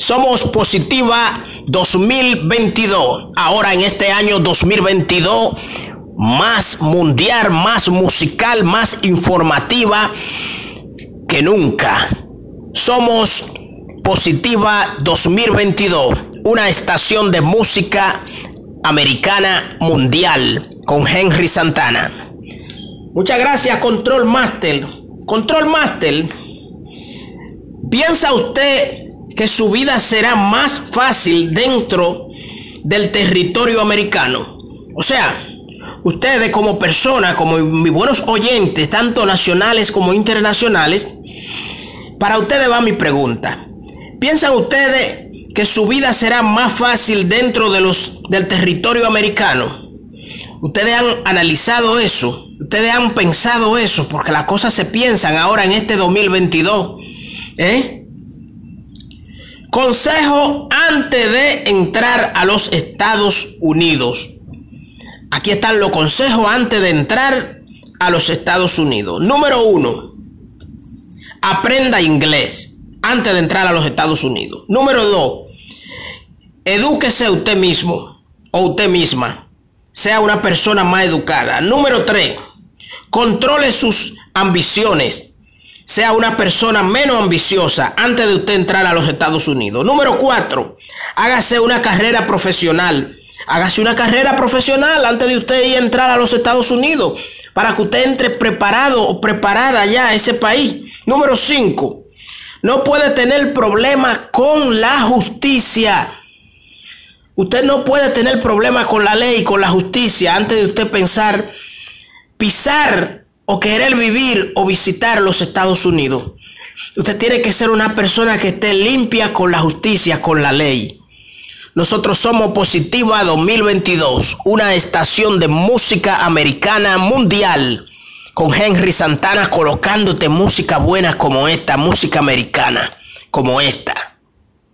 Somos Positiva 2022. Ahora en este año 2022, más mundial, más musical, más informativa que nunca. Somos Positiva 2022, una estación de música americana mundial con Henry Santana. Muchas gracias, Control Master. Control Master, ¿piensa usted que su vida será más fácil dentro del territorio americano? O sea, ustedes como personas, como mis buenos oyentes, tanto nacionales como internacionales, para ustedes va mi pregunta. ¿Piensan ustedes que su vida será más fácil dentro de los, del territorio americano? Ustedes han analizado eso, ustedes han pensado eso, porque las cosas se piensan ahora en este 2022. ¿eh? Consejo antes de entrar a los Estados Unidos. Aquí están los consejos antes de entrar a los Estados Unidos. Número uno, aprenda inglés antes de entrar a los Estados Unidos. Número dos, edúquese usted mismo o usted misma sea una persona más educada. Número 3, controle sus ambiciones. Sea una persona menos ambiciosa antes de usted entrar a los Estados Unidos. Número 4, hágase una carrera profesional. Hágase una carrera profesional antes de usted ir a entrar a los Estados Unidos para que usted entre preparado o preparada ya a ese país. Número 5, no puede tener problemas con la justicia. Usted no puede tener problemas con la ley, con la justicia, antes de usted pensar pisar o querer vivir o visitar los Estados Unidos. Usted tiene que ser una persona que esté limpia con la justicia, con la ley. Nosotros somos Positiva 2022, una estación de música americana mundial, con Henry Santana colocándote música buena como esta, música americana como esta.